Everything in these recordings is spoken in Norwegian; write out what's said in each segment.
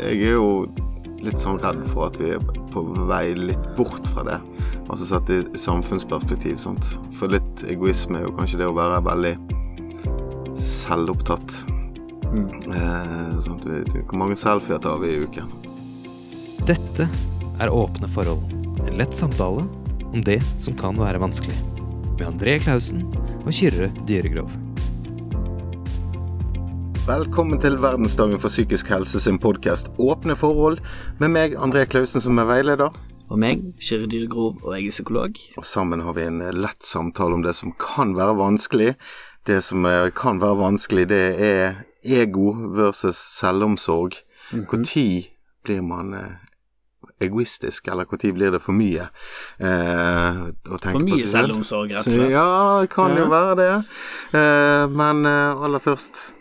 jeg er jo litt sånn redd for at vi er på vei litt bort fra det. Altså sett i samfunnsperspektiv. sant? For litt egoisme er jo kanskje det å være veldig selvopptatt. Mm. Eh, hvor mange selfier tar vi i uken? Dette er Åpne forhold. En lett samtale om det som kan være vanskelig. Med André Klausen og Kyrre Dyregrov. Velkommen til verdensdagen for psykisk helse sin podkast Åpne forhold, med meg, André Klausen, som er veileder. Og meg, Kyrre Dyregrov, og jeg er psykolog. Og sammen har vi en lett samtale om det som kan være vanskelig. Det som kan være vanskelig, det er ego versus selvomsorg. Når blir man eh, egoistisk, eller når blir det for mye? Eh, For mye selvomsorg, rett og slett. Ja, det kan jo være det. Eh, men eh, aller først,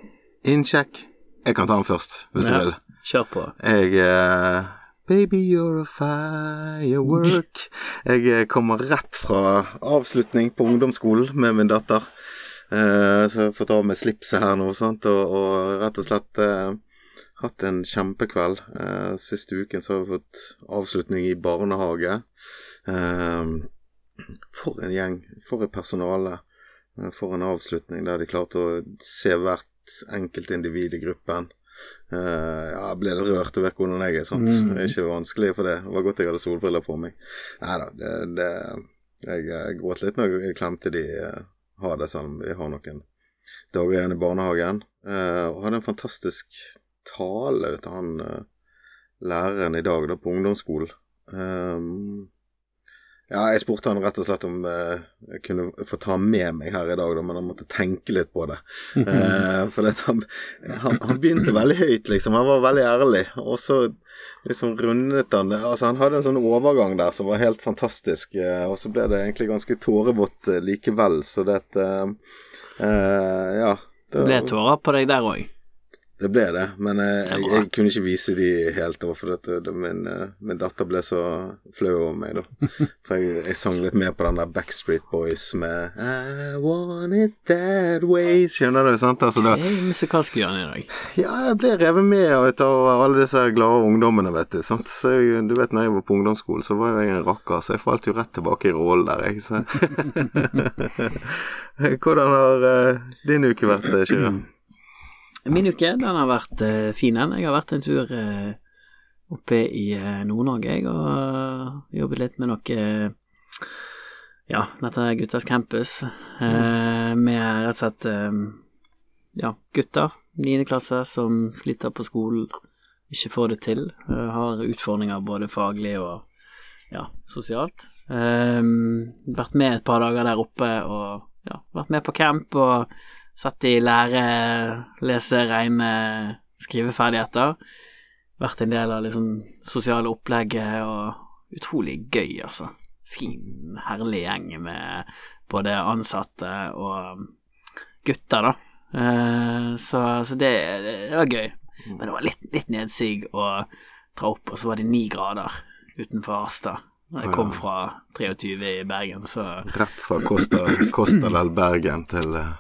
innsjekk. Jeg kan ta den først, hvis Ja. du vil. Kjør på. Jeg uh, Baby, you're a firework. Jeg eh, kommer rett fra avslutning på ungdomsskolen med min datter. Uh, så jeg har fått av meg slipset her nå? Og, og rett og slett uh, hatt en kjempekveld. Uh, siste uken så har vi fått avslutning i barnehage. Eh, for en gjeng, for et personale. For en avslutning der de klarte å se hvert enkelt individ i gruppen. Uh, ja, jeg ble litt rørt over hvordan jeg er. sant? Mm. Det er ikke vanskelig for det. Det var godt jeg hadde solbriller på meg. Nei da, det, det Jeg eh, gråt litt når jeg klemte de eh, har det sånn. Vi har noen dager igjen i barnehagen. Uh, og hadde en fantastisk tale ut av han uh, læreren i dag da på ungdomsskolen. Um, ja, jeg spurte han rett og slett om eh, jeg kunne få ta med meg her i dag, da, men han måtte tenke litt på det. Eh, for det, han, han, han begynte veldig høyt, liksom. Han var veldig ærlig. Og så liksom rundet han Altså, han hadde en sånn overgang der som var helt fantastisk. Eh, og så ble det egentlig ganske tårevått eh, likevel, så det eh, eh, Ja. Det ble tårer på deg der òg. Det ble det, men jeg, er jeg, jeg kunne ikke vise de helt da, for dette, det, min, eh, min datter ble så flau over meg, da. For jeg, jeg sang litt mer på den der Backstreet Boys med I want it that way. Skjønner du, sant? Altså, da, Jeg er musikalsk hjørne i dag. ja, jeg ble revet med av alle disse glade ungdommene, vet du. Sant? Så jeg, du vet, når jeg var på ungdomsskolen, så var jeg en rakker, så jeg falt jo rett tilbake i rollen der, jeg. Så. Hvordan har eh, din uke vært, eh, Kyrre? Min uke den har vært uh, fin, den. Jeg har vært en tur uh, oppe i uh, Nord-Norge, jeg, og jobbet litt med noe Ja, dette er Guttas campus, mm. med rett og slett ja, gutter, niende klasse, som sliter på skolen, ikke får det til, har utfordringer både faglig og ja, sosialt. Vært med et par dager der oppe og ja, vært med på camp og Sett i lære, lese, regne, skriveferdigheter. Vært en del av liksom sosiale opplegget og utrolig gøy, altså. Fin, herlig gjeng med både ansatte og gutter, da. Eh, så, så det, det var gøy. Men det var litt, litt nedsig å dra opp, og så var det ni grader utenfor Harstad. Da jeg kom fra 23 i Bergen, så Rett fra Costa, Costa del Bergen til eh,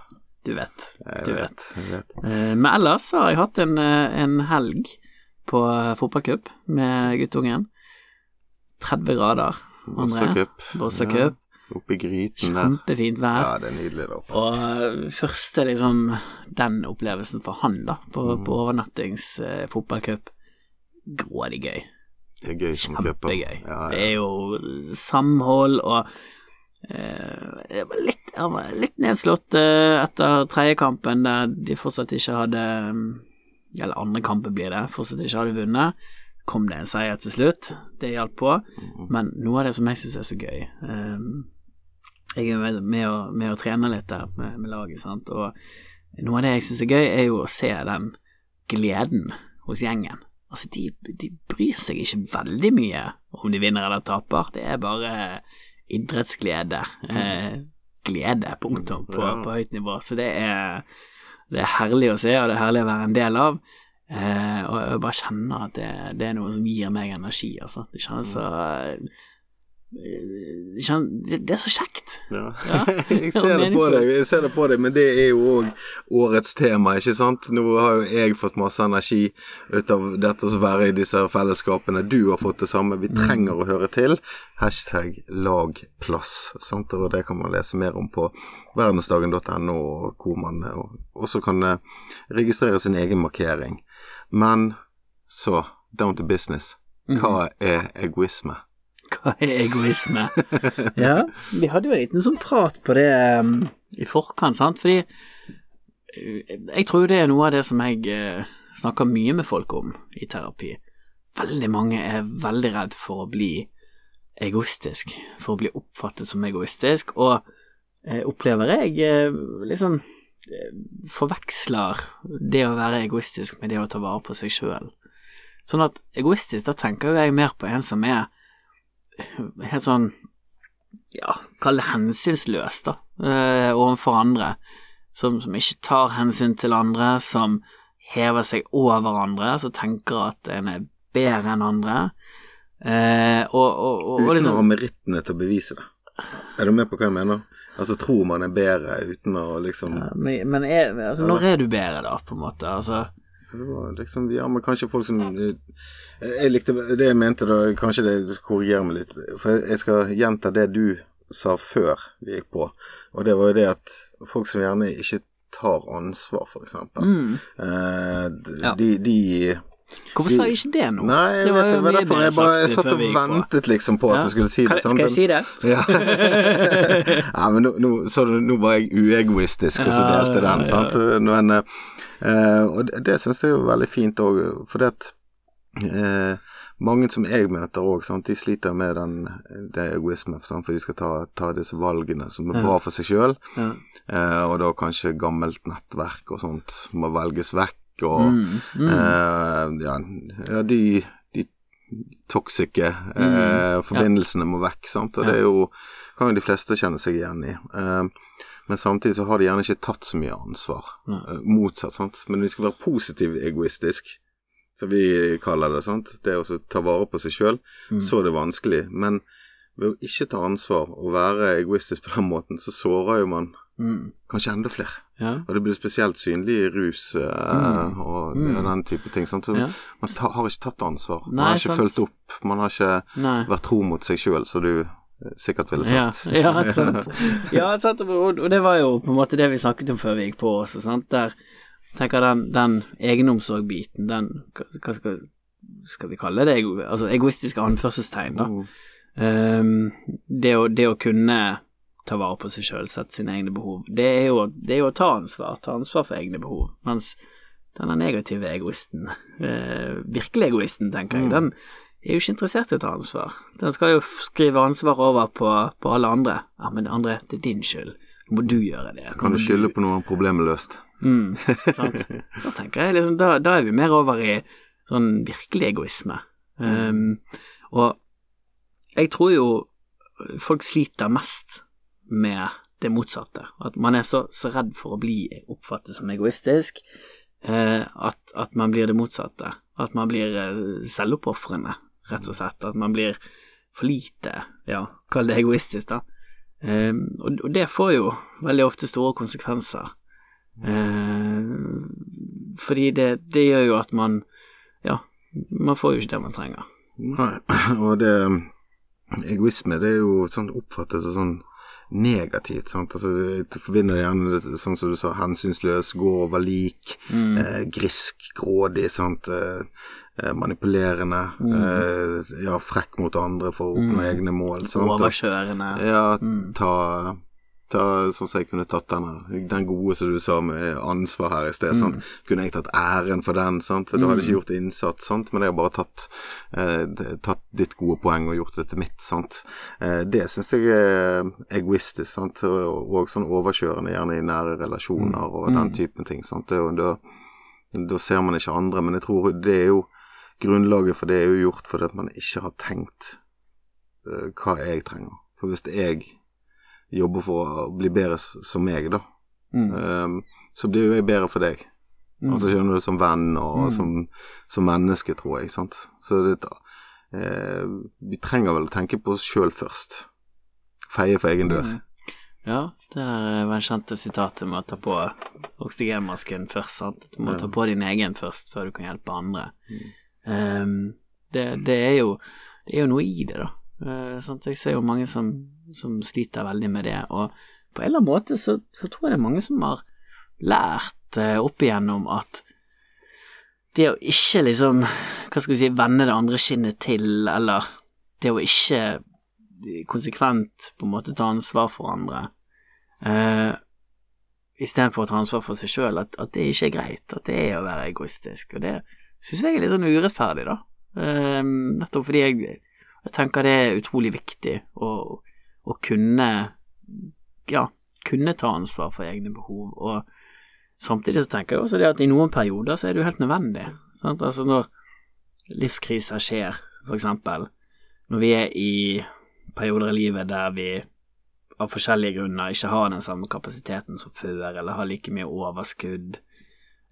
du vet. Du vet. Vet. Eh, Men ellers har jeg hatt en, eh, en helg på eh, fotballcup med guttungen. 30 grader. Bossacup. Ja, i gryten der. Kjempefint vær. Ja, det er nydelig der oppe. Og første liksom den opplevelsen for han, da, på, Mm. på overnattings eh, fotballcup. Grådig gøy. Det er gøy som cuper. Kjempegøy. Ja, Det er jo samhold og jeg var litt, jeg var litt nedslått eh, etter tredje kampen, der de fortsatt ikke hadde mm, Eller andre kampen blir det, fortsatt ikke hadde vunnet. Kom det en seier til slutt, det hjalp på. Mhm. Men noe av det som jeg syns er så gøy eh, Jeg er med, med, å, med å trene litt der med, med laget, sant, og noe av det jeg syns er gøy, er jo å se den gleden hos gjengen. Altså, de, de bryr seg ikke veldig mye om de vinner eller taper, det er bare idrettsglede. Eh, glede, punktum, på, Ja. på høyt nivå. Så det er, det er herlig å se, og det er herlig å være en del av. Eh, og jeg bare kjenner at det, det er noe som gir meg energi, altså. Det kjennes så eh, kjen- det, det er så kjekt. Ja. Ja. jeg, ser det på deg, jeg ser det på deg, men det er jo òg årets tema, ikke sant? Nå har jo jeg fått masse energi ut av dette å være i disse fellesskapene. Du har fått det samme. Vi trenger å høre til. Hashtag lagplass. Sant? Og det kan man lese mer om på verdensdagen.no, hvor man eh, også kan eh, registrere sin egen markering. Men så, down to business. Hva er egoisme? Egoisme? ja, vi hadde jo en liten sånn prat på det um, i forkant, sant, fordi uh, jeg tror det er noe av det som jeg uh, snakker mye med folk om i terapi. Veldig mange er veldig redd for å bli egoistisk, for å bli oppfattet som egoistisk, og uh, opplever jeg liksom forveksler det å være egoistisk med det å ta vare på seg sjøl. Sånn at egoistisk, da tenker jo jeg mer på en som er helt sånn ja, kall det hensynsløs, da, eh, overfor andre. Som, som ikke tar hensyn til andre, som hever seg over andre, som tenker at en er bedre enn andre. Eh, og, og, og, uten Uten å liksom ha merittene til å bevise det. Er du med på hva jeg mener? Altså tror man er bedre uten å liksom Ja, Men, men er, altså, når er du bedre, da, på en måte? Altså, Det var liksom, ja, men kanskje folk som eh, Jeg likte det jeg mente da, kanskje det korrigerer meg litt. For jeg, skal gjenta det du sa før vi gikk på, og det var jo det at folk som gjerne ikke tar ansvar, eksempel. mm. Eh, Ja. de, de Hvorfor sa jeg ikke det nå? Nei, jeg det vet det. var derfor jeg bare jeg satt og ventet liksom på at du skulle si det. Kan, skal jeg si det? Ja. Nei, men nå, nå, så du, nå var jeg uegoistisk og så delte den, sant. Men, eh, og det, det syns jeg er veldig fint òg, for det at eh, mange som jeg møter òg, de sliter med den, det egoisme, sant? for de skal ta, ta disse valgene som er bra for seg sjøl, Ja. eh, og da kanskje gammelt nettverk og sånt må velges vekk, og Mm, mm. Eh, ja, ja, de, toksike eh, Mm. forbindelsene må vekk, sant, og Ja. det er jo kan jo de fleste kjenne seg igjen i. Eh, men samtidig så har de gjerne ikke tatt så mye ansvar. Nei. Eh, motsatt, sant. Men vi skal være positiv egoistisk, som vi kaller det, sant. Det å ta vare på seg sjøl, Mm. så er det vanskelig. Men ved å ikke ta ansvar og være egoistisk på den måten, så sårer jo man Mm. kanskje enda flere. Ja. Og det blir spesielt synlig i rus eh, og Mm. den type ting. Sant? Så Ja. man ta, har ikke tatt ansvar. Man har ikke sant. fulgt opp. Man har ikke Nei. vært tro mot seg sjøl, så du sikkert ville sagt. ja, sant. Ja, sant. Og, og det var jo på en måte det vi snakket om før vi gikk på også, sant. Der tenker den, den egenomsorg-biten, den hva skal, skal vi kalle det? Altså egoistiske anførselstegn, da. Ehm, det, å, det å kunne ta vare på seg sjøl, sette sine egne behov, det er, jo, det er jo å ta ansvar, ta ansvar for egne behov. Mens denne negative egoisten, eh, virkelig egoisten, tenker jeg, Mm. Den er jo ikke interessert i å ta ansvar. Den skal jo skrive ansvar over på, på alle andre. Ja, men andre, det er din skyld. Nå må du gjøre det. Nå Kan du skylde på noe problemet løst? Mm, sant. Da tenker jeg liksom, da, da er vi mer over i sånn virkelig egoisme. Um, og jeg tror jo folk sliter mest med det motsatte. At man er så, så redd for å bli oppfattet som egoistisk eh, at, at man blir det motsatte. At man blir eh, selvoppofrende, rett og slett. At man blir for lite, ja, kall det egoistisk, da. Um, og, og det får jo veldig ofte store konsekvenser. Eh, fordi det, det gjør jo at man Ja, man får jo ikke det man trenger. Nei, og det Egoisme, det er jo sånn oppfattes sånn negativt, sant. Altså, jeg forbinder gjerne sånn som du sa, hensynsløs, gå over lik, Mm. eh, grisk, grådig, sant. Eh, manipulerende, eh, ja, frekk mot andre for å oppnå Mm. egne mål, sant. Overkjørende. Ja, Mm. ta, ta sånn som jeg kunne tatt denne, den gode som du sa med ansvar her i sted, Mm. sant. Kunne jeg tatt æren for den, sant. Da hadde jeg ikke gjort innsats, sant. Men jeg har bare tatt, eh, tatt ditt gode poeng og gjort det til mitt, sant. Eh, det syns jeg er egoistisk, sant. Og, og sånn overkjørende, gjerne i nære relasjoner og den typen ting, sant. Er da, da ser man ikke andre, men jeg tror det er jo Grunnlaget for det er jo gjort fordi at man ikke har tenkt uh, hva jeg trenger. For hvis jeg jobber for å bli bedre som meg, da, Mm. um, så blir jo jeg bedre for deg. Mm. Altså skjønner du, som venn og Mm. som, som menneske, tror jeg, sant. Så det, uh, Vi trenger vel å tenke på oss sjøl først. Feie for egen dør. Mm. Ja, det er var det kjente sitatet med å ta på oksygenmasken først, sant. Du må Ja. ta på din egen først før du kan hjelpe andre. Ehm, det, det er jo Det er jo noe i det, da. Uh? Jeg ser jo mange som, som sliter veldig med det, og på en eller annen måte så, så tror jeg det er mange som har lært uh, opp igjennom at det å ikke liksom, hva skal vi si, vende det andre skinnet til, eller det å ikke konsekvent på en måte ta ansvar for andre, uh, istedenfor å ta ansvar for seg sjøl, at, at det ikke er greit, at det er å være egoistisk. Og det syns jeg er litt sånn urettferdig, da. Eh, nettopp fordi jeg, jeg tenker det er utrolig viktig å, å kunne ja, kunne ta ansvar for egne behov, og samtidig så tenker jeg også det at i noen perioder så er det jo helt nødvendig. Sant? Altså når livskriser skjer, for eksempel, når vi er i perioder i livet der vi av forskjellige grunner ikke har den samme kapasiteten som før, eller har like mye overskudd,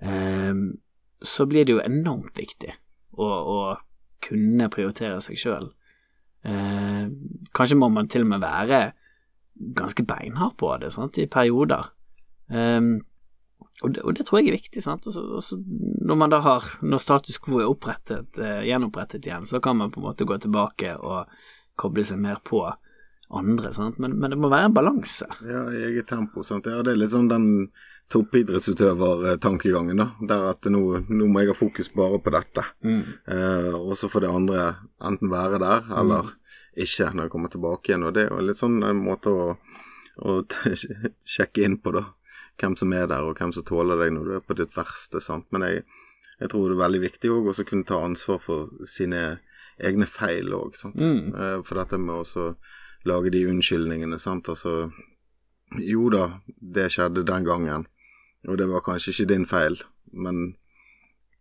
eh, så blir det jo enormt viktig å, å kunne prioritere seg sjøl. Eh, kanskje må man til og med være ganske beinhard på det, sant, i perioder. Eh, og, det, og det tror jeg er viktig, sant. også når man da har Når status quo er opprettet, eh, gjenopprettet igjen, så kan man på en måte gå tilbake og koble seg mer på andre. Men, men det må være en balanse. Ja, i eget tempo. sant? Ja, det er litt sånn den toppidrettsutøver-tankegangen, da. Der at nå, nå må jeg ha fokus bare på dette. Eh, og så får det andre enten være der, eller ikke, når jeg kommer tilbake igjen. Og det er jo litt sånn en måte å, å sjekke inn på, da. Hvem som er der, og hvem som tåler deg når du er på ditt verste, sant. Men jeg, jeg tror det er veldig viktig òg å kunne ta ansvar for sine egne feil òg, sant. Mm. Eh, for dette med å lage de unnskyldningene, sant. Altså jo da, det skjedde den gangen, og det var kanskje ikke din feil, men,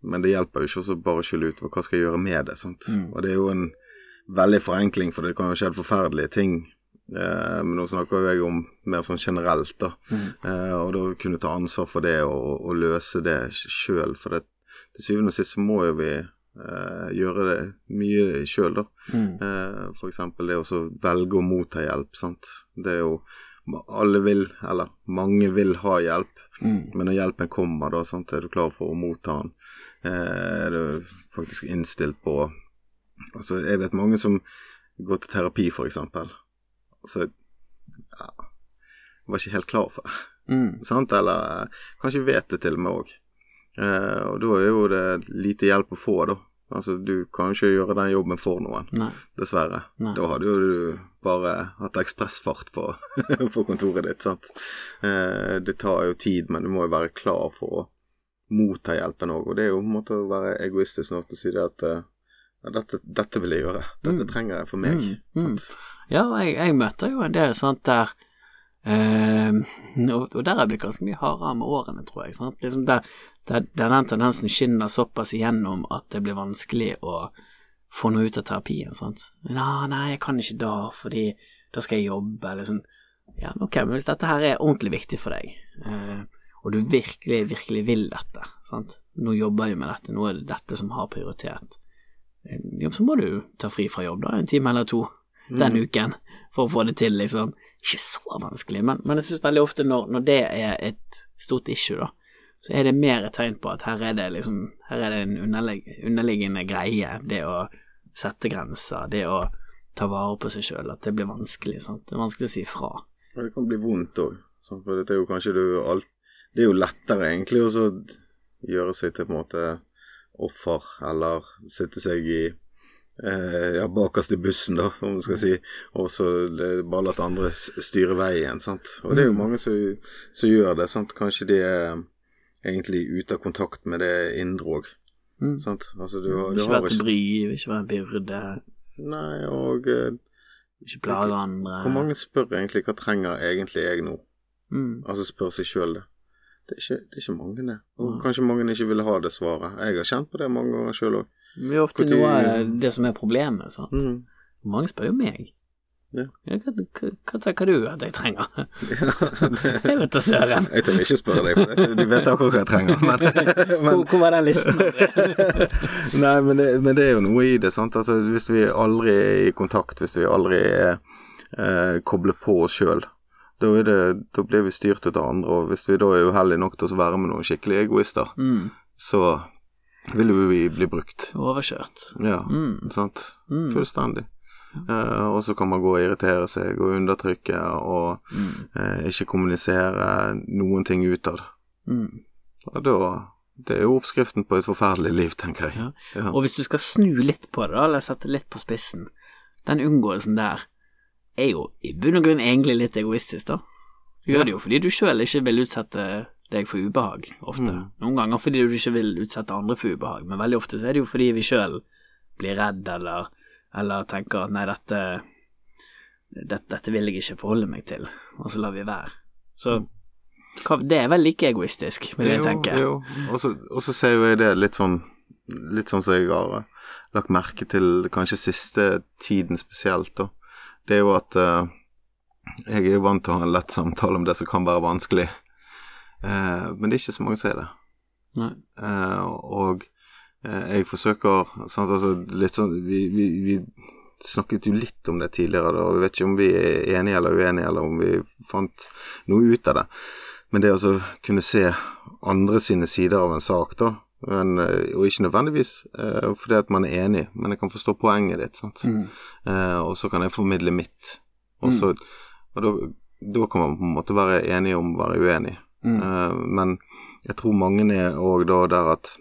men det hjelper jo ikke også bare å skylde ut hva skal jeg gjøre med det, sant. Mm. Og det er jo en veldig forenkling, for det kan jo skje forferdelige ting. Eh, men nå snakker jo jeg om mer sånn generelt, da. Mm. Eh, og da kunne ta ansvar for det og, og løse det sjøl, for det, til syvende og sist så må jo vi eh, gjøre det mye sjøl, da. Mm. Eh, for eksempel det å så velge å motta hjelp, sant. Det er jo Alle vil, eller mange vil ha hjelp, Mm. men når hjelpen kommer, da, sant, er du klar for å motta den? Eh, er du faktisk innstilt på Altså, jeg vet mange som går til terapi, eksempel. Altså, ja Var ikke helt klar for det, Mm. sant, eller kanskje vet det til og med òg. Eh, og da er jo det lite hjelp å få, da. Altså, du kan ikke gjøre den jobben for noen Nei. dessverre. Nei. Da hadde jo du bare hatt ekspressfart på, på kontoret ditt, sant. Eh, det tar jo tid, men du må jo være klar for å motta hjelpen òg. Og det er jo på en måte å være egoistisk nok til å si det at eh, ja, dette, dette vil jeg gjøre. Dette Mm. trenger jeg for meg. Mm, mm. Sant? Ja, jeg, jeg møter jo en del sant der eh, og, og der har jeg blitt ganske mye hardere med årene, tror jeg. Sant? Liksom der, der, der den tendensen skinner såpass igjennom at det blir vanskelig å få noe ut av terapien. Sant? Nei, nei, jeg kan ikke da, fordi da skal jeg jobbe, eller sånn. Ja, ok, men hvis dette her er ordentlig viktig for deg, eh, og du virkelig, virkelig vil dette, sant, nå jobber jeg med dette, nå er det dette som har prioritet, eh, så må du ta fri fra jobb, da, en time eller to den uken, for å få det til, liksom. Ikke så vanskelig, men, men jeg synes veldig ofte når, når det er et stort issue, da, så er det mer et tegn på at her er det liksom, her er det en underlig, underliggende greie, det å sette grenser, det å ta vare på seg sjøl, at det blir vanskelig, sant. Det er vanskelig å si fra. Ja, det kan bli vondt òg. For det er jo kanskje du alt Det er jo lettere egentlig å gjøre seg til på en måte offer, eller sitte seg i eh, ja, bakerst i bussen, da, om du skal si, og så bare la andre styre veien, sant. Og det er jo mange som, som gjør det, sant. Kanskje de er egentlig ute av kontakt med det indre òg, Mm. sant. Altså du, har- du ikke vært være til bry, vil ikke være en byrde, Nei, og eh, ikke plage andre. hvor mange spør egentlig hva trenger egentlig jeg nå? Mm. Altså spør seg sjøl det. Det er, ikke, det er ikke mange, det. Og Nei. kanskje mange ikke ville ha det svaret. Jeg har kjent på det mange ganger sjøl òg. Det er ofte Hvor noe av det som er problemet, sant. Mm. Mange spør jo meg. Ja. Ja, hva, hva, hva tenker du at jeg trenger? jeg vet da søren. Jeg tør ikke spørre deg, for du vet akkurat hva jeg trenger. Men, Hvor, men, hvor var den listen? Nei, men, det, men det er jo noe i det. sant? Altså, Hvis vi aldri er i kontakt, hvis vi aldri er eh, kobler på oss sjøl, da, da blir vi styrt ut av andre. Og hvis vi da er uheldige nok til å være med noen skikkelige egoister, Mm, så vil vi bli brukt. overkjørt. Ja, Mm. sant. Mm. Fullstendig. Eh, og så kan man gå og irritere seg og undertrykke og Mm. uh, ikke kommunisere noen ting utad. Mm. Og da Det er jo oppskriften på et forferdelig liv, tenker jeg. Ja. Ja. Og hvis du skal snu litt på det, da, eller sette litt på spissen, den unngåelsen der er jo i bunn og grunn egentlig litt egoistisk, da. Du gjør det jo fordi du sjøl ikke vil utsette deg for ubehag, ofte. Mm. Noen ganger fordi du ikke vil utsette andre for ubehag, men veldig ofte så er det jo fordi vi sjøl blir redd eller, eller tenker at nei, dette, dette, dette vil jeg ikke forholde meg til, og så lar vi være. Så det er vel like egoistisk, vil jeg Jo, tenke. Jo, så- og så ser jo jeg det litt sånn Litt sånn som jeg har eh, lagt merke til kanskje siste tiden spesielt, da. Det er jo at uh, jeg er jo vant til å ha en lett samtale om det som kan være vanskelig. uh, men det er ikke så mange som er det. Nei. Eh, og jeg forsøker sant, altså, litt sånn vi, vi, vi snakket jo litt om det tidligere, da, og jeg vet ikke om vi er enige eller uenige, eller om vi fant noe ut av det. Men det å altså kunne se andre sine sider av en sak, da, men, eh, og ikke nødvendigvis eh, fordi at man er enig, men jeg kan forstå poenget ditt, sant. Mm. Eh, og så kan jeg formidle mitt. Også, mm. og da, da kan man på en måte være enig om å være uenig. Mm. Eh, men jeg tror mange er òg da der at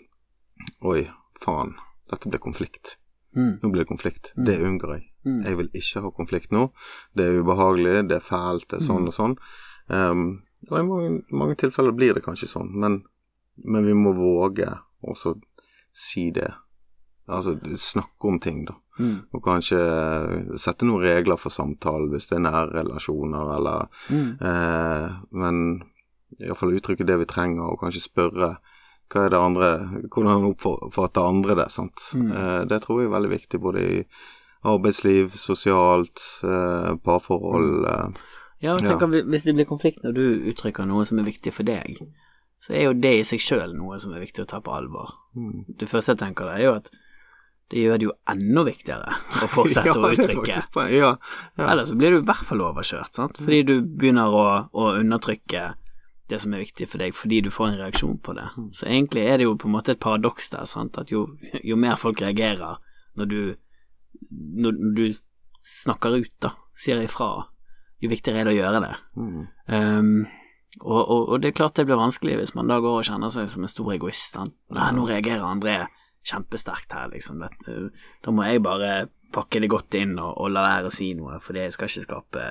Oi, faen, dette blir konflikt. Mm. Nå blir det konflikt. Det unngår jeg. Mm. Jeg vil ikke ha konflikt nå. Det er ubehagelig, det er fælt, det er sånn og sånn. Um, og i mange, mange tilfeller blir det kanskje sånn, men, men vi må våge også si det. Altså snakke om ting, da. Mm. Og kanskje sette noen regler for samtalen hvis det er nære relasjoner, eller Mm. Eh, men iallfall uttrykke det vi trenger, og kanskje spørre hva er det andre Hvordan oppfatter andre det? sant? Mm. Eh, det tror jeg er veldig viktig, både i arbeidsliv, sosialt, eh, parforhold eh, Ja, tenker, Ja. hvis det blir konflikt når du uttrykker noe som er viktig for deg, så er jo det i seg sjøl noe som er viktig å ta på alvor. mm. Det første jeg tenker da, er jo at det gjør det jo enda viktigere å fortsette å Ja, er uttrykke. faktisk. Ja, ja. Ellers så blir du i hvert fall overkjørt, sant? fordi du begynner å, å undertrykke det som er viktig for deg, fordi du får en reaksjon på det. Så egentlig er det jo på en måte et paradoks der, sant? at jo, jo mer folk reagerer når du, når du snakker ut, da, sier ifra, jo viktigere er det å gjøre det. Mm. Um, og, og, og det er klart det blir vanskelig hvis man da går og kjenner seg som en stor egoist. Sant? Nei, nå reagerer André kjempesterkt her, liksom. Dette, da må jeg bare pakke det godt inn og, og la være å si noe, for jeg skal ikke skape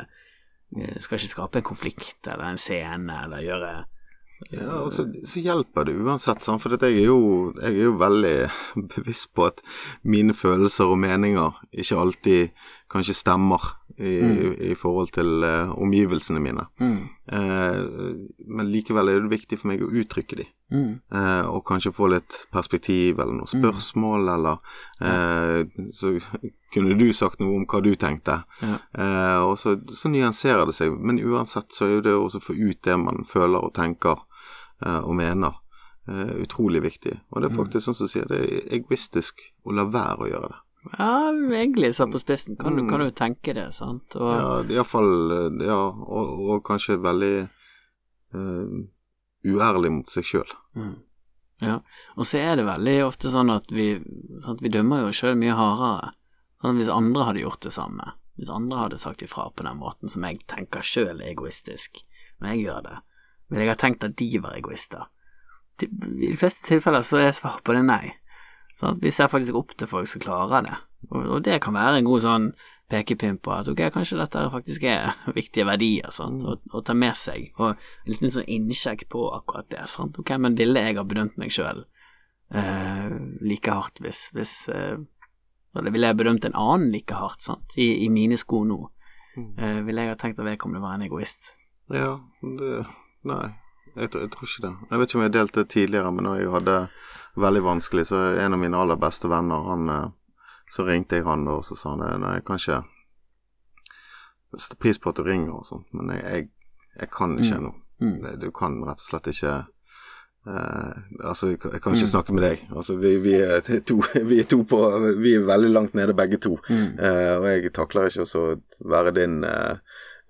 skal ikke skape en konflikt eller en scene eller gjøre Ja, og så, så hjelper det uansett, sant? for jeg er, jo, jeg er jo veldig bevisst på at mine følelser og meninger ikke alltid kanskje stemmer i, i forhold til uh, omgivelsene mine. mm, Eh, men likevel er det viktig for meg å uttrykke de, mm, eh, og kanskje få litt perspektiv eller noen spørsmål, eller eh, Så kunne du sagt noe om hva du tenkte, ja, eh, og så, så nyanserer det seg. Men uansett så er det å få ut det man føler og tenker eh, og mener, utrolig viktig. Og det er faktisk sånn som sier, det er egoistisk å la være å gjøre det. Ja egentlig satt på spissen kan du, kan du tenke det, sant. Og, Ja, iallfall Ja, og, og kanskje veldig uh, uærlig mot seg sjøl. Mm. Ja, og så er det veldig ofte sånn at vi, sant, vi dømmer jo sjøl mye hardere. Sånn hvis andre hadde gjort det samme, hvis andre hadde sagt ifra på den måten som jeg tenker sjøl er egoistisk, når jeg gjør det, ville jeg ha tenkt at de var egoister. I de fleste tilfeller så er svaret på det nei. Sant? Vi ser faktisk opp til folk som klarer det, og, og det kan være en god sånn pekepinn på at ok, kanskje dette faktisk er viktige verdier sant? Å, å ta med seg, og en liten sånn innsjekk på akkurat det. Sant? Ok, men ville jeg ha bedømt meg sjøl eh, like hardt hvis, hvis eh, Eller ville jeg bedømt en annen like hardt, sant, i, i mine sko nå? Eh, ville jeg ha tenkt at vedkommende var en egoist? Ja, det Nei, jeg, tror- jeg tror ikke det. Jeg vet ikke om jeg delte det tidligere, men når jeg hadde veldig vanskelig, så en av mine aller beste venner, han eh, Så ringte jeg han da, og så sa han eh, nei, kanskje setter pris på at du ringer og sånt, men jeg, jeg, jeg kan ikke Mm. ennå. Mm. Du kan rett og slett ikke eh, Altså, jeg kan ikke Mm. snakke med deg. Altså, vi, vi, er to, vi er to på Vi er veldig langt nede, begge to. Mm. Eh, og jeg takler ikke å være din eh,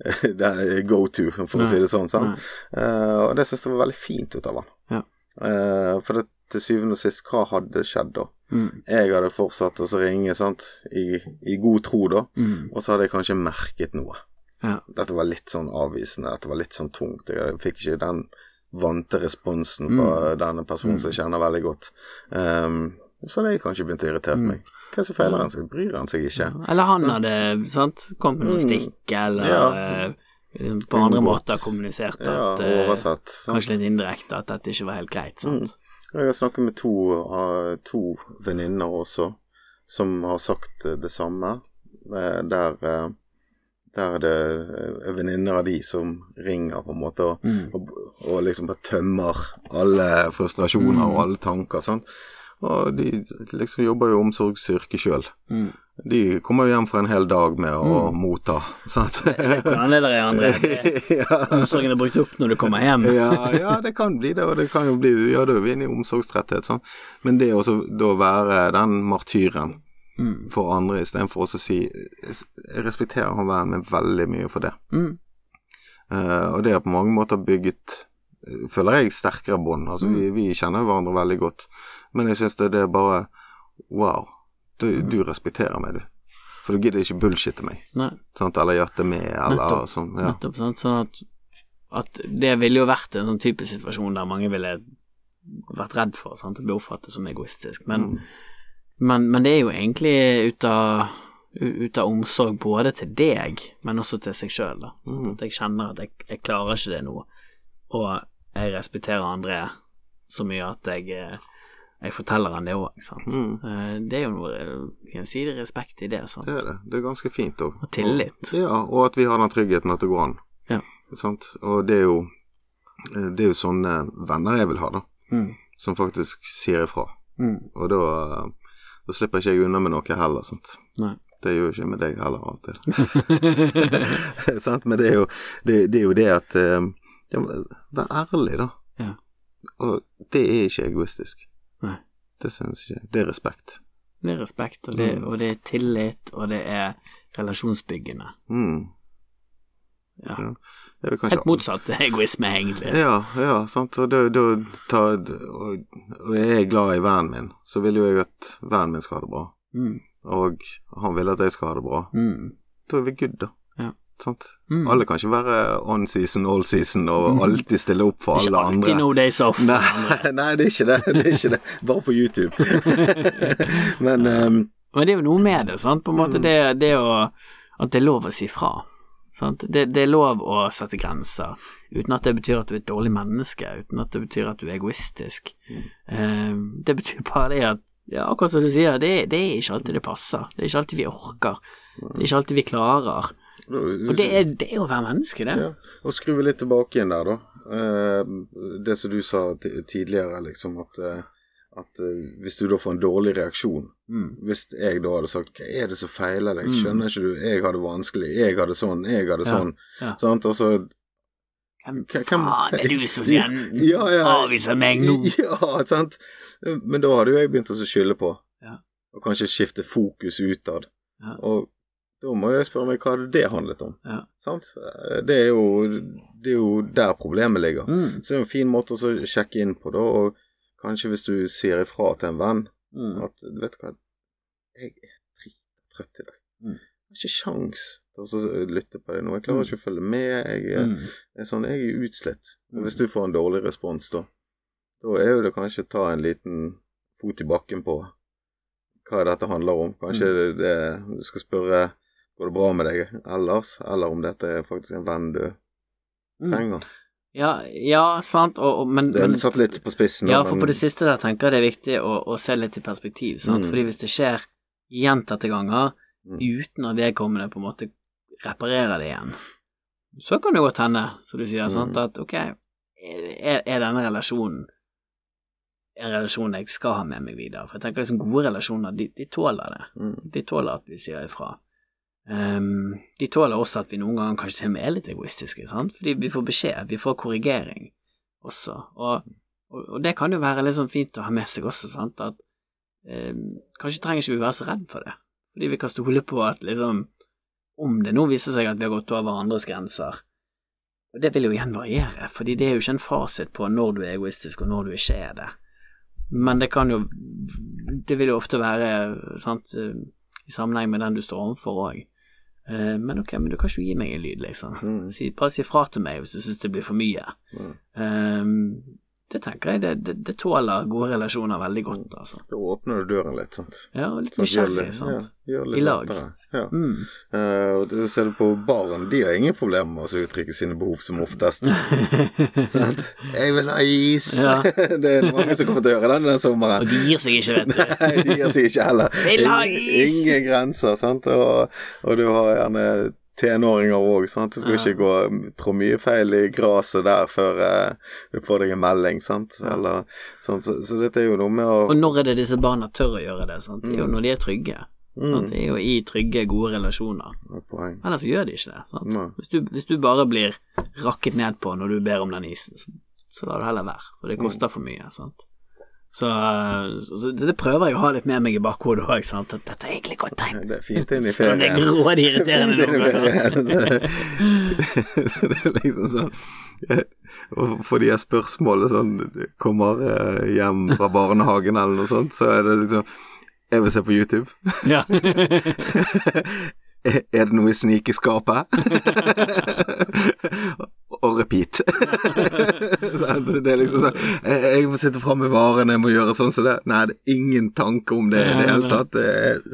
go to, for Nei. å si det sånn. sånn. Eh, og det syns jeg var veldig fint ut av han. Ja. Uh, for det, til syvende og sist, hva hadde skjedd da? Mm. Jeg hadde fortsatt å ringe sant? I, i god tro, da, Mm. og så hadde jeg kanskje merket noe. Ja. Dette var litt sånn avvisende, dette var litt sånn tungt. Jeg fikk ikke den vante responsen fra Mm. denne personen som jeg kjenner veldig godt. Um, så jeg kanskje begynt å irritere Mm. meg. Hva er som feiler han seg? Bryr han seg ikke? Eller han hadde sant, kommet med noen Mm. stikk, eller Ja. eh, på andre måter kommunisert at ja, oversett. Kanskje litt indirekte at dette ikke var helt greit, sant. Jeg har snakket med to, uh, to venninner også, som har sagt eh, det samme. Eh, der, eh, der er det eh, venninner av de som ringer, på en måte, og, Mm. og, og liksom bare tømmer alle frustrasjoner Mm. og alle tanker. Sant? Og de liksom jobber jo omsorgsyrke sjøl. Mm. De kommer jo hjem fra en hel dag med å motta, sant? Er det, André? Det- ja. Omsorgen er brukt opp når du kommer hjem. ja, ja, det kan bli det, og det kan jo bli Ja, da er vi inne i omsorgstretthet, sånn. Men det å da være den martyren Mm. for andre istedenfor å si Jeg respekterer han vennen veldig mye for det. Mm. Uh, og det er på mange måter bygget Føler jeg sterkere bånd. Altså, Mm. vi, vi kjenner hverandre veldig godt. Men jeg syns det, det er bare Wow. Du, du respekterer meg, du. For du gidder ikke bullshitte meg. Sant? Eller gjette med, eller Nettopp. sånn. Ja. nettopp. Sant? Sånn at, at det ville jo vært en sånn type situasjon der mange ville vært redd for sant? å bli oppfattet som egoistisk. Men, Mm. men, men det er jo egentlig ut av, ut av omsorg både til deg, men også til seg sjøl. Mm. At jeg kjenner at jeg, jeg klarer ikke det nå, og jeg respekterer André så mye at jeg, eh, jeg forteller han det òg, sant. Mm. Eh, Det er jo noe eh, gjensidig respekt i det, sant. Det er det. Det er ganske fint òg. Og tillit. Ja, og at vi har den tryggheten at det går an. Ja. Sant? Og det er jo Det er jo sånne venner jeg vil ha, da. Mm. Som faktisk sier ifra. Mm. Og da, da slipper ikke jeg unna med noe heller, sant. Nei. Det gjør jo ikke med deg heller av og til. sant? Men det er jo det, det, er jo det at eh, ja, Vær ærlig, da. Ja. Og det er ikke egoistisk. Det synes jeg ikke. Det er respekt. Det er respekt, og det, Mm. og det er tillit, og det er relasjonsbyggende. Mm. Ja. Ja. Det kanskje Helt motsatt egoisme, egentlig. Ja, ja, sant. Og, da, da, ta, og, og jeg er glad i vennen min, så vil jo jeg at vennen min skal ha det bra. Mm. Og han vil at jeg skal ha det bra. Mm. Da er vi good, da. Mm. Alle kan ikke være on season, all season og Mm. alltid stille opp for alle andre. Ikke alltid andre. no days off. Nei, nei, det er ikke det. Det er ikke det. Bare på YouTube. Men um, Men det er jo noe med det, sant, på en måte, Mm. det, det å At det er lov å si fra. Sant? Det, det er lov å sette grenser, uten at det betyr at du er et dårlig menneske, uten at det betyr at du er egoistisk. Mm. Eh, det betyr bare det at ja, akkurat som du sier, det, det er ikke alltid det passer. Det er ikke alltid vi orker. Det er ikke alltid vi klarer. Og det er, det er å være menneske, det. Ja, og skru litt tilbake igjen der, da. Eh, det som du sa tidligere, liksom, at, eh, at eh, hvis du da får en dårlig reaksjon Mm. Hvis jeg da hadde sagt 'hva er det som feiler deg', Mm. skjønner ikke du, jeg har det vanskelig, jeg har det sånn, jeg har Ja, sånn, ja. sant, og så hvem- faen er du som sier Ja, ja. avviser meg nå? Ja, sant. Men da hadde jo jeg begynt å skylde på, Ja. og kanskje skifte fokus utad. Ja. Og da må jeg spørre meg hva det handlet om. Ja. Sant? Det er jo, det er jo der problemet ligger. Mm. Så det er en fin måte å sjekke inn på, da, og kanskje hvis du sier ifra til en venn Mm. at vet du hva, jeg er drittrøtt i dag. Mm. Jeg har ikke sjans til å lytte på det nå. Jeg klarer ikke å følge med. Jeg er, Mm. er sånn, jeg er utslitt. Og Mm. hvis du får en dårlig respons, da, da er jo det kanskje å ta en liten fot i bakken på hva dette handler om. Kanskje Mm. det, det, du skal spørre går det bra med deg ellers, eller om dette er faktisk en venn du Mm. trenger. Ja, ja, sant, og, og, men, Det er satt litt på spissen. Ja, for på det siste der tenker jeg det er viktig å, å se litt i perspektiv, sant, Mm. fordi hvis det skjer gjentatte ganger Mm. uten at vedkommende på en måte reparerer det igjen, så kan det godt hende, som du sier, sant, Mm. at ok, er, er denne relasjonen en relasjon jeg skal ha med meg videre? For jeg tenker liksom gode relasjoner, de, de tåler det. Mm. De tåler at vi sier ifra. Ehm, de tåler også at vi noen ganger kanskje til og med er litt egoistiske, sant, fordi vi får beskjed, vi får korrigering også, og, og, og det kan jo være litt sånn fint å ha med seg også, sant, at um, kanskje trenger ikke vi være så redd for det, fordi vi kan stole på at liksom, om det nå viser seg at vi har gått over andres grenser, og det vil jo igjen variere, fordi det er jo ikke en fasit på når du er egoistisk og når du ikke er det. Men det kan jo Det vil jo ofte være sant, eh, i sammenheng med den du står overfor òg. Men ok, men du kan ikke gi meg en lyd, liksom. Mm. Si, bare si fra til meg hvis du syns det blir for mye. Mm. Um, det tenker jeg det, det, det tåler gode relasjoner veldig godt, altså. Da åpner du døren litt, sant. Ja, og litt Sant, nysgjerrig, sant. Ja, gjør litt I lag. lettere. Ja. Mm. Uh, og det ser du på barn, de har ingen problemer med å uttrykke sine behov som oftest. sant? 'Jeg vil ha is'. Ja. det er mange som kommer til å gjøre den denne sommeren. Og de gir seg ikke, vet du. Nei, de gir seg ikke heller. Vil ha Ingen- is! Ingen grenser, sant. Og, og du har gjerne tenåringer òg, sant. Det skal Ja. ikke gå tro mye feil i gresset der før eh, du får deg en melding, sant. Eller, sånn, så, så dette er jo noe med å Og når er det disse barna tør å gjøre det? Sant? Det er jo når de er trygge. mm, Det er jo i trygge, gode relasjoner. Ellers gjør de ikke det. Hvis, du, hvis du bare blir rakket ned på når du ber om den isen, så, så du det heller være, for det koster for mye. Sant? Så, så, det prøver jeg å ha litt med meg i bakhodet òg, at dette er egentlig godt tegn. Det er fint inn i ferien. det er grådig irriterende det er liksom sånn eh, for de her spørsmålene sånn Kommer eh, hjem fra barnehagen eller noe sånt, så er det liksom Jeg vil se på YouTube. Ja. Er det noe i snikeskapet? Og repeat. Det er liksom sånn Jeg må sitte fram med varene, jeg må gjøre sånn som det. Nei, det er ingen tanke om det i det hele tatt.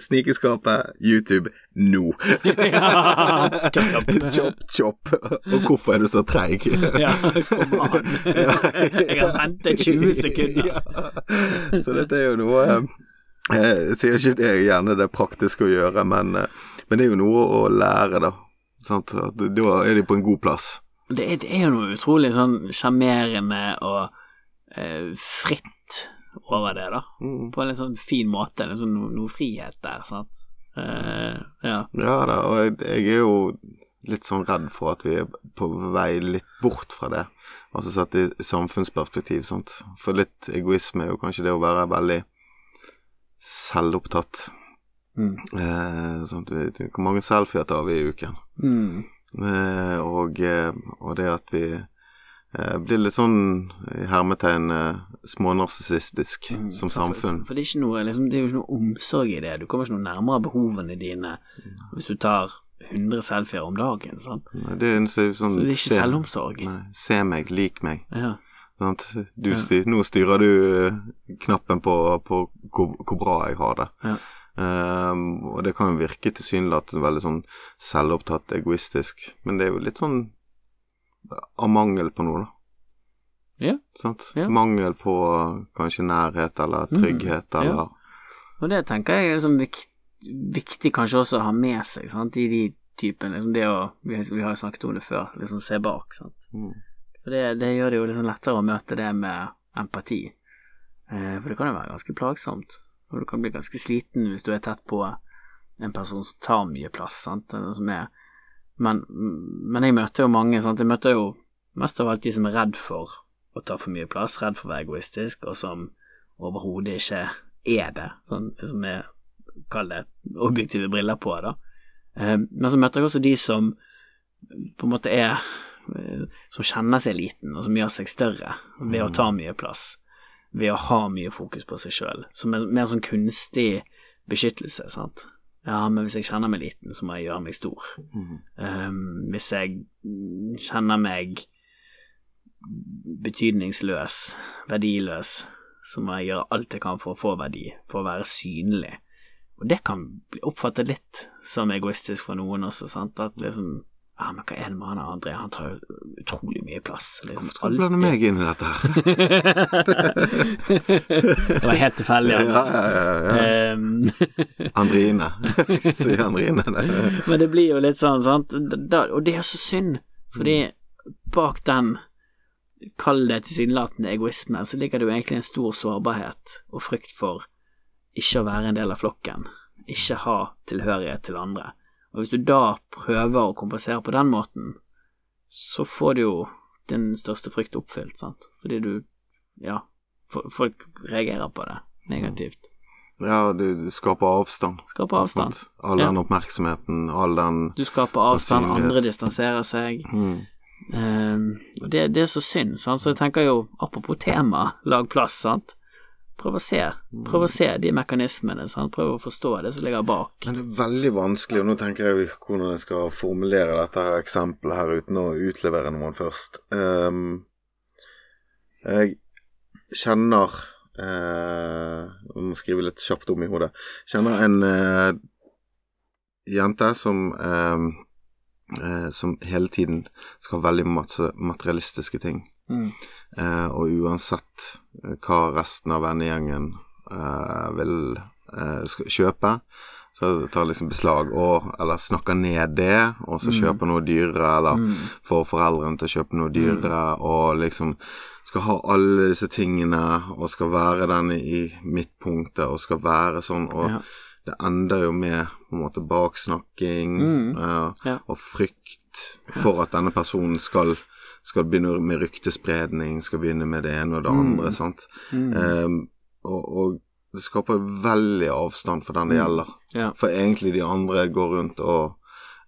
Snikeskapet, YouTube, nå. ja. Chop, chop. Og hvorfor er du så treig? Ja, kom an. Jeg har ventet 20 sekunder. Ja. Så dette er jo noe eh, Jeg sier ikke det er gjerne det praktiske å gjøre, men, eh, men det er jo noe å lære, da. Sant? Da er de på en god plass. Det er, det er jo noe utrolig sånn sjarmerende og eh, fritt over det, da. Mm. På en litt sånn fin måte. Liksom no, noe frihet der, sant. Eh, ja. Ja da, og jeg, jeg er jo litt sånn redd for at vi er på vei litt bort fra det. Altså sett i samfunnsperspektiv, sant. For litt egoisme er jo kanskje det å være veldig selvopptatt. Mm. Eh, sånn hvor mange selfier tar vi i uken? Mm. Eh, og, eh, og det at vi eh, blir litt sånn i hermetegn smånarsissistisk Mm. som samfunn. For, for det, er ikke noe, liksom, det er jo ikke noe omsorg i det. Du kommer ikke noe nærmere behovene dine hvis du tar 100 selfier om dagen. Sant? Nei, Det er en sånn Så det er ikke se- selvomsorg. Nei, se meg, lik meg. Ja. Sant? Du Ja. nå styrer du knappen på, på hvor, hvor bra jeg har det. Ja. Ehm, og det kan jo virke tilsynelatende veldig sånn selvopptatt, egoistisk, men det er jo litt sånn av mangel på noe, da. Ja. Sant? Ja. Mangel på kanskje nærhet eller Mm, trygghet ja. Og det tenker jeg er liksom viktig, viktig kanskje også å ha med seg sant? i de typene liksom det å, vi, vi har jo snakket om det før, liksom se bak. Sant? Mm. For det, det gjør det jo liksom lettere å møte det med empati. Eh, for det kan jo være ganske plagsomt, og du kan bli ganske sliten hvis du er tett på en person som tar mye plass. Sant? Som er, men, men jeg møter jo mange, sant? jeg møter jo mest av alt de som er redd for å ta for mye plass, redd for å være egoistisk, og som overhodet ikke er det, sånn som er Kall det objektive briller på, da. Eh, men så møter jeg også de som på en måte er eh, Som kjenner seg liten, og som gjør seg større ved å ta mye plass. Ved å ha mye fokus på seg sjøl. Som en mer sånn kunstig beskyttelse, sant. Ja, men hvis jeg kjenner meg liten, så må jeg gjøre meg stor. Mm. Um, hvis jeg kjenner meg betydningsløs, verdiløs, så må jeg gjøre alt jeg kan for å få verdi, for å være synlig. Og det kan bli oppfattet litt som egoistisk for noen også, sant, at liksom ja, men hva er det med han André, han tar jo utrolig mye plass. Liksom, Hvorfor skal du blande meg inn i dette her? det var helt tilfeldig. ja, ja, ja, ja. Um, Andrine. Sier Andrine. Men det blir jo litt sånn, sant, og det er så synd, fordi bak den, kall det tilsynelatende egoisme, så ligger det jo egentlig en stor sårbarhet og frykt for ikke å være en del av flokken, ikke ha tilhørighet til andre. Og hvis du da prøver å kompensere på den måten, så får du jo din største frykt oppfylt, sant, fordi du Ja, folk reagerer på det negativt. Ja, du, du skaper avstand. Skaper avstand. Sant? All Ja. den oppmerksomheten, all den Du skaper avstand, andre distanserer seg. mm. Um, og det, det er så synd, sant? så jeg tenker jo, apropos tema, lag plass, sant. Prøv å se, prøv å se de mekanismene, sant. Prøv å forstå det som ligger bak. Men det er veldig vanskelig, og nå tenker jeg hvordan jeg skal formulere dette her eksempelet her uten å utlevere noen først. Um, jeg kjenner uh, Jeg må skrive litt kjapt om i hodet. Kjenner en uh, jente som uh, Som hele tiden skal ha veldig masse materialistiske ting. Mm. Eh, og uansett eh, hva resten av vennegjengen eh, vil eh, kjøpe, så tar liksom beslag og Eller snakker ned det, og så Mm. kjøper noe dyrere, eller Mm. får foreldrene til å kjøpe noe dyrere, og liksom skal ha alle disse tingene, og skal være den i midtpunktet, og skal være sånn, og Ja. det ender jo med på en måte baksnakking Mm. eh, Ja. og frykt for at denne personen skal, skal begynne med ryktespredning, skal begynne med det ene og det Mm. andre, sant. Mm. Um, og, og det skaper veldig avstand for den det Mm. gjelder. Ja. For egentlig de andre går rundt og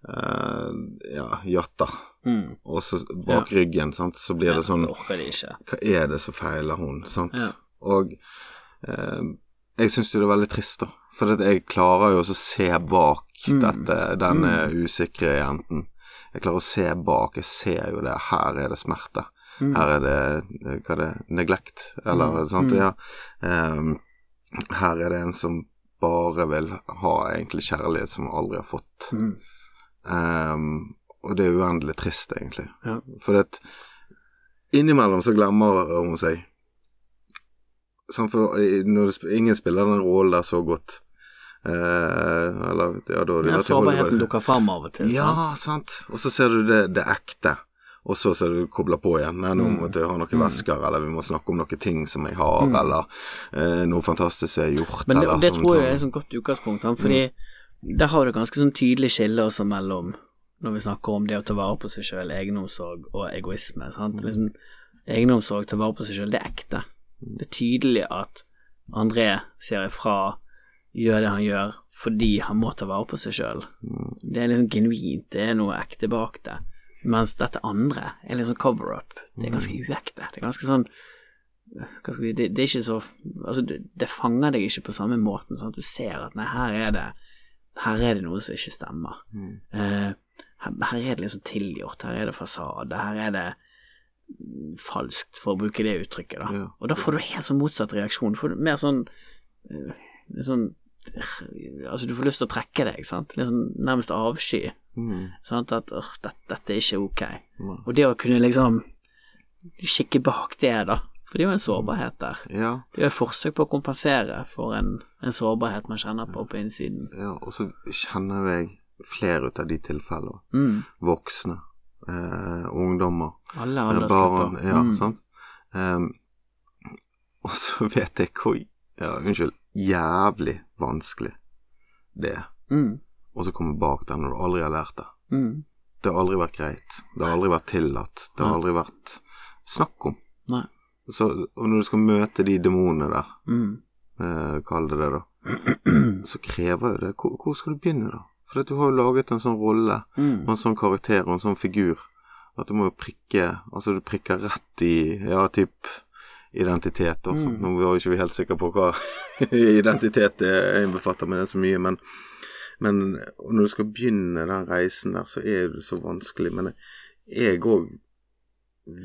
uh, ja, jatter. Mm. Og så bak ryggen, sant, så blir det sånn. Hva er det som feiler hun, sant? Ja. Og uh, jeg syns det er veldig trist, da. For jeg klarer jo også å se bak Mm. dette, denne usikre jenten. Jeg klarer å se bak, jeg ser jo det. Her er det smerte. Mm. Her er det eh, hva er det, neglekt, eller Mm. sant. Mm. Ja. Um, her er det en som bare vil ha egentlig kjærlighet som aldri har fått. Mm. Um, og det er uendelig trist, egentlig. Ja. For at innimellom så glemmer hun seg. Sånn for når det, ingen spiller den rollen der så godt. Eh, eller ja, da Ja, sårbarheten dukker fram av og til, Ja, sant? sant. Og så ser du det, det ekte. Og så ser du kobla på igjen. Nei, nå Mm. må jeg ha noen Mm. vesker, eller vi må snakke om noen ting som jeg har, Mm. eller eh, noe fantastisk jeg har gjort, Men det, eller det sånn- tror jeg er et sånn godt utgangspunkt, sant? fordi der har du ganske sånn tydelig skille også mellom når vi snakker om det å ta vare på seg sjøl, egenomsorg og egoisme. Sant? Liksom, egenomsorg, ta vare på seg sjøl, det er ekte. Det er tydelig at André ser ifra, gjør det han gjør, fordi han må ta vare på seg sjøl. Mm. Det er liksom genuint, det er noe ekte bak det. Mens dette andre er litt sånn cover-up. Det er ganske uekte. Det er ganske sånn hva skal vi, det, det er ikke så Altså, det, det fanger deg ikke på samme måten. Sånn at du ser at nei, her er det Her er det noe som ikke stemmer. Mm. Uh, her, her er det liksom tilgjort. Her er det fasade. Her er det mm, falskt, for å bruke det uttrykket, da. Ja. Og da får du helt sånn motsatt reaksjon. Du får mer sånn eh, sånn Altså, du får lyst til å trekke deg, sant. Sånn nærmest avsky. Mm. At åh, dette, dette er ikke ok. Mm. Og det å kunne liksom kikke bak det, da. For det er jo en sårbarhet der. Ja, Det er jo et forsøk på å kompensere for en, en sårbarhet man kjenner på på innsiden. ja, og så kjenner jeg flere ut av de tilfellene. Mm. Voksne, eh, ungdommer, Alle eh, barn, ja, mm. sant. Em, og så vet jeg hvor ja, Unnskyld, jævlig vanskelig det er. Mm. Og så komme bak der når du aldri har lært det. Mm. Det har aldri vært greit. Det har aldri vært tillatt. Det har aldri vært snakk om. Nei. Så, når du skal møte de demonene der, Mm. eh, kall det det, da, så krever jo det hvor, hvor skal du begynne, da? For du har jo laget en sånn rolle, Mm. og en sånn karakter og en sånn figur, at du må jo prikke Altså, du prikker rett i ja, typ identitet Også. Mm. Nå var jo ikke vi helt sikre på hva identitet innbefatter, med det så mye. Men, men når du skal begynne den reisen der, så er det så vanskelig. Men jeg òg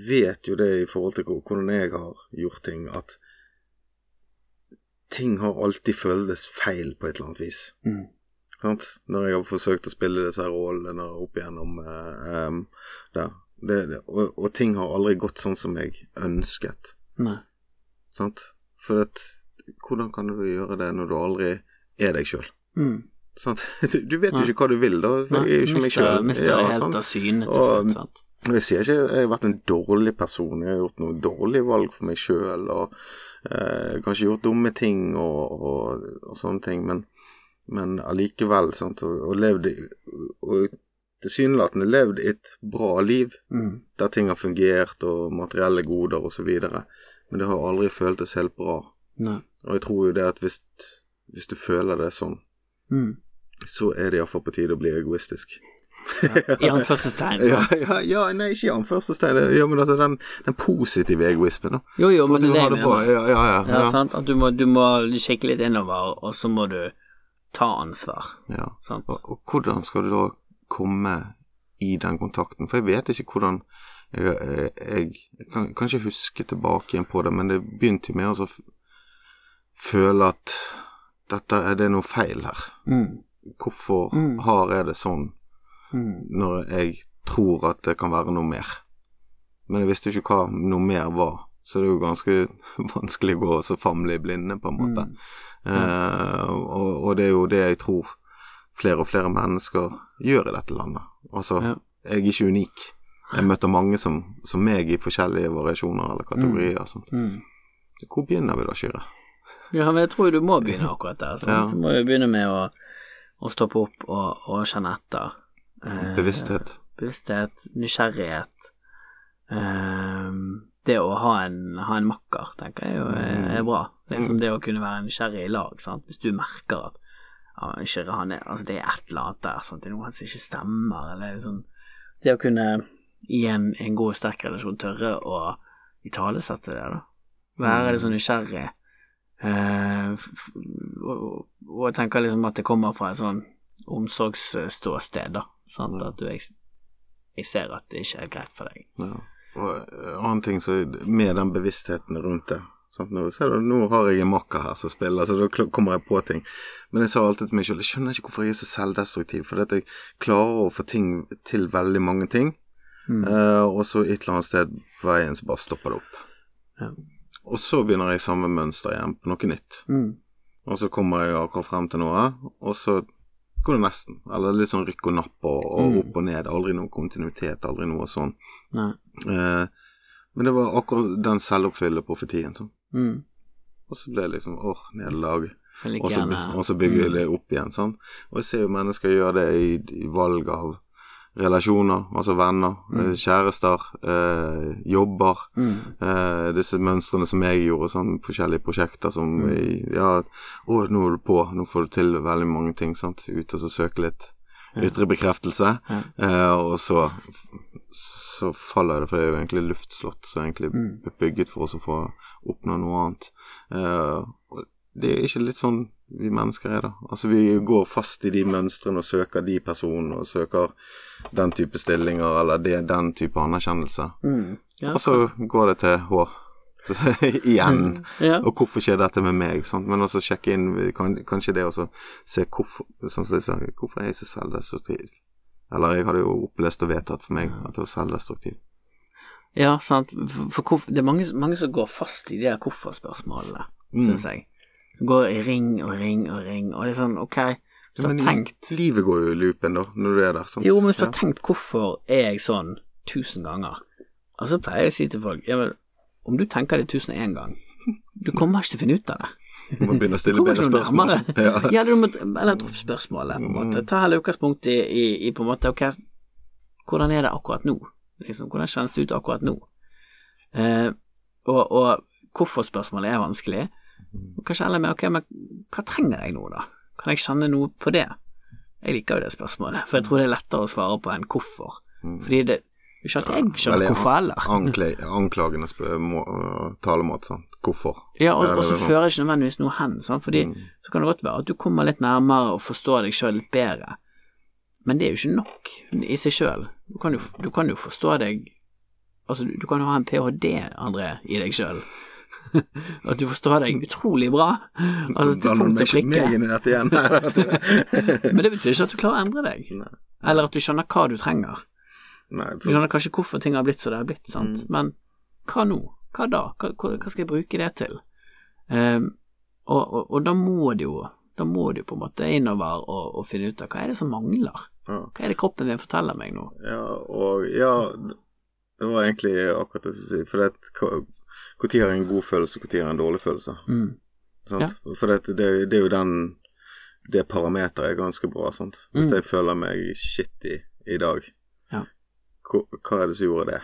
vet jo det i forhold til hvordan jeg har gjort ting, at ting har alltid føltes feil på et eller annet vis. Mm. Når jeg har forsøkt å spille disse rollene opp igjennom eh, um. Det, det, og, og ting har aldri gått sånn som jeg ønsket. Nei. Sant? For at, hvordan kan du gjøre det når du aldri er deg sjøl? Mm. Sant? Du, vet jo ikke hva du vil, da. Nei. Jeg er jo ikke meg sjøl. mister det helt av syne til Og- slutt, sant. Og jeg sier ikke jeg har vært en dårlig person, jeg har gjort noen dårlige valg for meg sjøl, og eh, kanskje gjort dumme ting og, og, og sånne ting, men, men allikevel, sant, og, og levd Og tilsynelatende levd et bra liv, Mm. der ting har fungert, og materielle goder videre, men det har aldri føltes helt bra. Nei. Og jeg tror jo det at hvis, hvis du føler det sånn, Mm. så er det iallfall på tide å bli egoistisk. I anførselstegn, Ja, ja, ja, nei, ikke i anførselstegn, ja, men altså den, den positive egoismen, da. Jo, jo, men det er det det jeg mener. Ja, ja, ja. Ja, ja. sant? At du må, du må kikke litt innover, og så må du ta ansvar, ja. sant? Og, og hvordan skal du da komme i den kontakten? For jeg vet ikke hvordan Jeg, jeg, jeg, kan, kan ikke huske tilbake igjen på det, men det begynte med å føle at dette er det noe feil her. Mm. Hvorfor Mm. har jeg det sånn Mm. når jeg tror at det kan være noe mer? Men jeg visste ikke hva noe mer var, så det er jo ganske vanskelig å gå så famle i blinde, på en måte. Mm. Eh, og, og det er jo det jeg tror flere og flere mennesker gjør i dette landet. Altså, Ja. jeg er ikke unik. Jeg møter mange som, som meg i forskjellige variasjoner eller kategorier. sånt. Mm. Hvor begynner vi da, Kyrre? Ja, men jeg tror du må begynne akkurat der. Sant? Ja. Du må jo begynne med å, å stoppe opp og, og kjenne etter. Eh, Bevissthet. Bevissthet, nysgjerrighet. Eh, det å ha en, ha en makker, tenker jeg er, er bra. Liksom det å kunne være nysgjerrig i lag, sant. Hvis du merker at ja, han er, altså, det er et eller annet der, sant? det er noe som ikke stemmer, eller sånn Det å kunne i en, en god, sterk relasjon tørre å italesette det, da. Være litt sånn nysgjerrig. Uh, og, og- og jeg tenker liksom at det kommer fra et sånn omsorgsståsted, da. Sant? Ja. At du jeg, jeg ser at det ikke er greit for deg. Ja. Og eh, annen ting så med den bevisstheten rundt det sant? Nå, du, nå har jeg en makker her som spiller, så da kommer jeg på ting. Men jeg sa alltid til meg selv Jeg skjønner ikke hvorfor jeg er så selvdestruktiv. For at jeg klarer å få ting til veldig mange ting, Mm. uh, og så et eller annet sted på veien så bare stopper det opp. Ja. Og så begynner jeg samme mønster igjen, på noe nytt. Mm. Og så kommer jeg akkurat frem til noe, og så går det nesten. Eller litt sånn rykk og napp og, og Mm. opp og ned. Aldri noe kontinuitet, aldri noe sånn. Eh, men det var akkurat den selvoppfyllende profetien. Sånn. Mm. Og så ble det liksom åh, nederlag. Og så, og så bygger mm. det opp igjen. Sant? Og jeg ser jo mennesker gjøre det i, i valg av relasjoner, altså venner, Mm. eh, kjærester, eh, jobber. Mm. Eh, disse mønstrene som jeg gjorde, sånn forskjellige prosjekter som Mm. i, Ja, å, nå er du på, nå får du til veldig mange ting, sant. Ut og så søke litt ytre bekreftelse. Ja. Eh, og så så faller det, for det er jo egentlig luftslott som egentlig er bygget for oss å få oppnå noe annet. Uh, det er ikke litt sånn vi mennesker er, da. Altså vi går fast i de mønstrene og søker de personene og søker den type stillinger eller det, den type anerkjennelse. Mm. Ja. Og så går det til H. Igjen. ja. Og hvorfor skjer dette med meg? Sant? Men også sjekke inn kan, Kanskje det å se hvorfor Sånn som jeg sa, hvorfor er jeg så selvdestruktiv? Eller jeg hadde jo opplest og vedtatt for meg at det var selvdestruktiv. ja, sant. For, for det er mange, mange som går fast i de der hvorfor-spørsmålene, Mm. syns jeg. Som går i ring og ring og ring, og det er sånn, ok, du har Men tenkt livet går jo i loopen, da, når du er der. Sant? Jo, men hvis du Ja. har tenkt hvorfor er jeg sånn tusen ganger, og så pleier jeg å si til folk ja, men om du tenker det tusen og én gang, du kommer ikke til å finne ut av det. Du må begynne å stille bedre spørsmål. Ja. Ja, du må, eller dropp spørsmålet, på en måte. Mm. Ta heller utgangspunkt i, i, i på en måte ok, hvordan er det akkurat nå? Liksom, hvordan kjennes det ut akkurat nå? Eh, og, og hvorfor-spørsmålet er vanskelig. Og kanskje heller med ok, men hva trenger jeg nå, da? Kan jeg kjenne noe på det? Jeg liker jo det spørsmålet, for jeg tror det er lettere å svare på enn hvorfor. Mm. Fordi det ikke at jeg skjønner ja, hvorfor heller. Anklagende spør, talemåte. Sånn. Hvorfor? Ja, og, og så er sånn. fører det ikke nødvendigvis noe hen, sant? fordi Mm. så kan det godt være at du kommer litt nærmere og forstår deg sjøl litt bedre, men det er jo ikke nok i seg sjøl. Du, du kan jo forstå deg Altså, du, du kan jo ha en ph.d., André, i deg sjøl. At du forstår deg utrolig bra. Altså til punkt og prikke. Men det betyr ikke at du klarer å endre deg, Nei. eller at du skjønner hva du trenger. Nei, for, skjønner kanskje hvorfor ting har blitt som det har blitt, sant, Mm. men hva nå? Hva da? Hva, hva skal jeg bruke det til? Um, og, og, og da må du jo da må du på en måte innover og, og finne ut av hva er det som mangler? ja. Hva er det kroppen din forteller meg nå? ja, og ja Det var egentlig akkurat det jeg skulle si. For det Når har jeg en god følelse, og når har jeg en dårlig følelse? Mm. Sant? For det, det, det er jo den det parameteret er ganske bra. Sant? Hvis Mm. jeg føler meg shitty i dag, Ja. Hva, er det som gjorde det?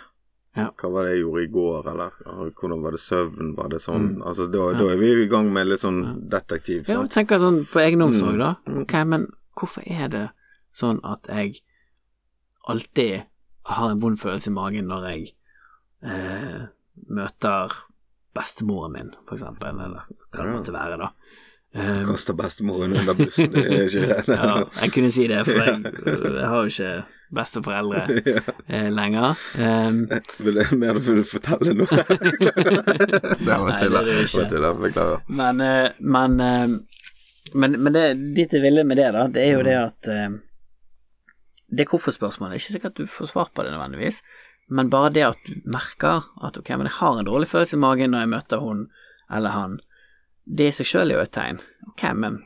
Ja. Hva var det jeg gjorde i går, eller hvordan var det søvn? Var det sånn Mm. Altså, da, Ja. da er vi i gang med litt sånn detektiv, Ja, jeg sant? tenker sånn på egenomsorg, Mm. da. Mm. Ok, men hvorfor er det sånn at jeg alltid har en vond følelse i magen når jeg eh, møter bestemoren min, for eksempel, eller hva det måtte være, da. Um, Kaster bestemoren under bussen, det er ikke det. ja, jeg kunne si det, for jeg, jeg har jo ikke besteforeldre Ja. eh, lenger. Um, Vil du mer du vil fortelle noe? det var til, beklager. Men, eh, men, eh, men, men det, dit jeg ville med det, da, det er jo det at Det hvorfor-spørsmålet er ikke sikkert at du får svar på det nødvendigvis, men bare det at du merker at ok, men jeg har en dårlig følelse i magen når jeg møter hun eller han, det i seg sjøl er jo et tegn. Ok, men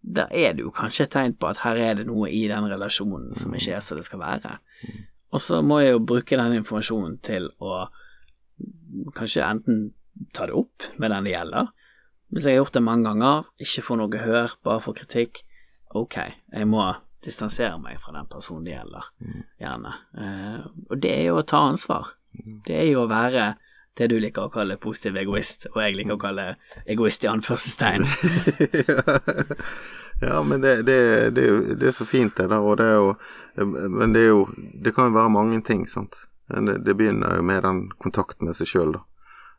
da er det jo kanskje et tegn på at her er det noe i den relasjonen som ikke er som det skal være. Og så må jeg jo bruke den informasjonen til å kanskje enten ta det opp med den det gjelder. Hvis jeg har gjort det mange ganger, ikke får noe hør, bare får kritikk, ok, jeg må distansere meg fra den personen det gjelder, gjerne. Eh, og det er jo å ta ansvar. Det er jo å være det du liker å kalle positiv egoist, og jeg liker å kalle egoist i anførselstegn. ja, men det, det, det, er jo, det er så fint, det der, og det er jo Men det er jo Det kan jo være mange ting, sant. Det begynner jo med den kontakten med seg sjøl, da.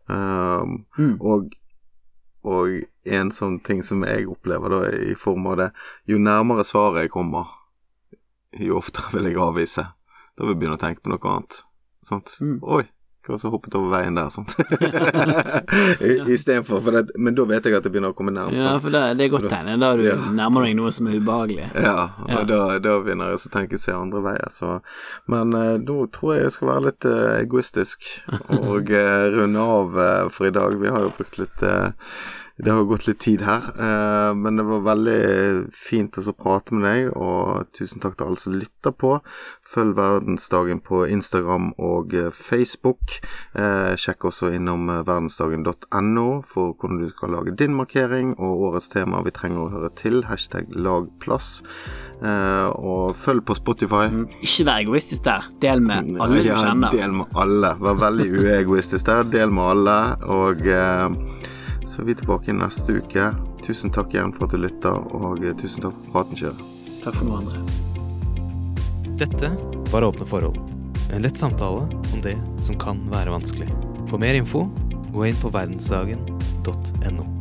Um, Mm. og, og en sånn ting som jeg opplever da, i form av det Jo nærmere svaret jeg kommer, jo oftere vil jeg avvise. Da vil jeg begynne å tenke på noe annet. Sant? Mm. Oi, hva så hoppet over veien der, sant? Istedenfor, for det, men da vet jeg at det begynner å komme nærmt. Ja, for det, det er godt tegn. Da du Ja. nærmer deg noe som er ubehagelig. Ja, og Ja. Da, da begynner jeg å tenke seg andre veier, så Men uh, nå tror jeg jeg skal være litt uh, egoistisk og uh, runde av for i dag. Vi har jo brukt litt Det har gått litt tid her, eh, men det var veldig fint å prate med deg, og tusen takk til alle som lytter på. Følg Verdensdagen på Instagram og eh, Facebook. Eh, sjekk også innom verdensdagen.no for hvordan du kan lage din markering, og årets tema vi trenger å høre til. Hashtag lag plass. Eh, og følg på Spotify. Ikke vær egoistisk der. Del med alle du kjenner. Ja. Del med alle. Vær veldig uegoistisk der. Del med alle. Og så er vi tilbake neste uke. Tusen takk igjen for at du lytter, og eh, tusen takk for praten, Kjøre. Takk for noe, André. Dette var Åpne forhold. En lett samtale om det som kan være vanskelig. For mer info, gå inn på verdensdagen.no.